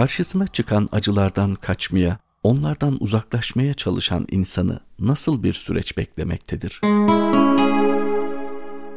karşısına çıkan acılardan kaçmaya, onlardan uzaklaşmaya çalışan insanı nasıl bir süreç beklemektedir?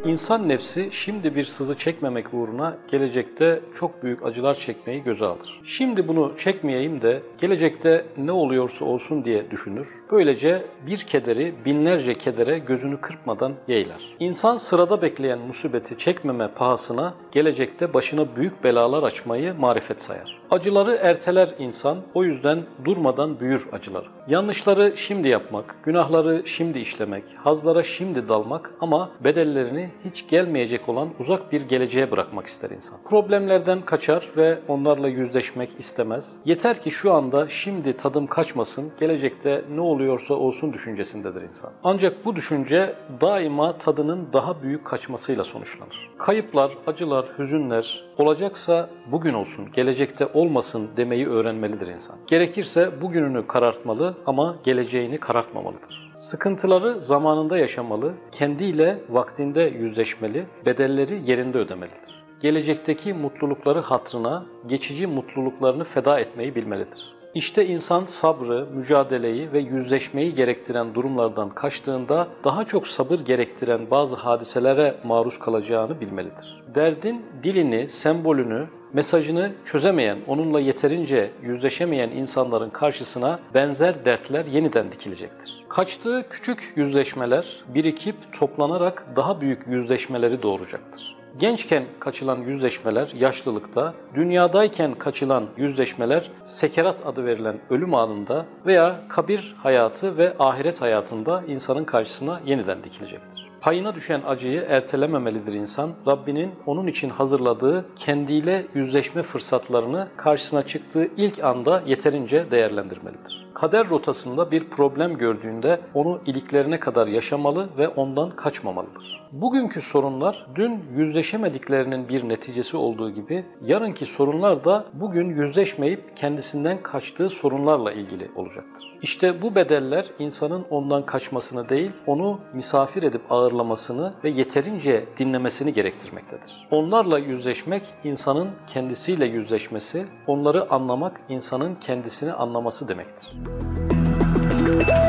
İnsan nefsi şimdi bir sızı çekmemek uğruna gelecekte çok büyük acılar çekmeyi göze alır. Şimdi bunu çekmeyeyim de gelecekte ne oluyorsa olsun diye düşünür. Böylece bir kederi binlerce kedere gözünü kırpmadan yeğler. İnsan sırada bekleyen musibeti çekmeme pahasına gelecekte başına büyük belalar açmayı marifet sayar. Acıları erteler insan, o yüzden durmadan büyür acıları. Yanlışları şimdi yapmak, günahları şimdi işlemek, hazlara şimdi dalmak ama bedellerini hiç gelmeyecek olan uzak bir geleceğe bırakmak ister insan. Problemlerden kaçar ve onlarla yüzleşmek istemez. Yeter ki şu anda şimdi tadım kaçmasın, gelecekte ne oluyorsa olsun düşüncesindedir insan. Ancak bu düşünce daima tadının daha büyük kaçmasıyla sonuçlanır. Kayıplar, acılar, hüzünler olacaksa bugün olsun, gelecekte olmasın demeyi öğrenmelidir insan. Gerekirse bugününü karartmalı ama geleceğini karartmamalıdır. Sıkıntıları zamanında yaşamalı, kendiyle vaktinde yüzleşmeli, bedelleri yerinde ödemelidir. Gelecekteki mutlulukları hatrına, geçici mutluluklarını feda etmeyi bilmelidir. İşte insan sabrı, mücadeleyi ve yüzleşmeyi gerektiren durumlardan kaçtığında daha çok sabır gerektiren bazı hadiselere maruz kalacağını bilmelidir. Derdin dilini, sembolünü, mesajını çözemeyen, onunla yeterince yüzleşemeyen insanların karşısına benzer dertler yeniden dikilecektir. Kaçtığı küçük yüzleşmeler birikip toplanarak daha büyük yüzleşmeleri doğuracaktır. Gençken kaçılan yüzleşmeler yaşlılıkta, dünyadayken kaçılan yüzleşmeler sekerat adı verilen ölüm anında veya kabir hayatı ve ahiret hayatında insanın karşısına yeniden dikilecektir. Payına düşen acıyı ertelememelidir insan. Rabbinin onun için hazırladığı kendiyle yüzleşme fırsatlarını karşısına çıktığı ilk anda yeterince değerlendirmelidir. Kader rotasında bir problem gördüğünde onu iliklerine kadar yaşamalı ve ondan kaçmamalıdır. Bugünkü sorunlar dün yüzleşemediklerinin bir neticesi olduğu gibi yarınki sorunlar da bugün yüzleşmeyip kendisinden kaçtığı sorunlarla ilgili olacaktır. İşte bu bedeller insanın ondan kaçmasını değil, onu misafir edip ağırlamasını ve yeterince dinlemesini gerektirmektedir. Onlarla yüzleşmek insanın kendisiyle yüzleşmesi, onları anlamak insanın kendisini anlaması demektir. you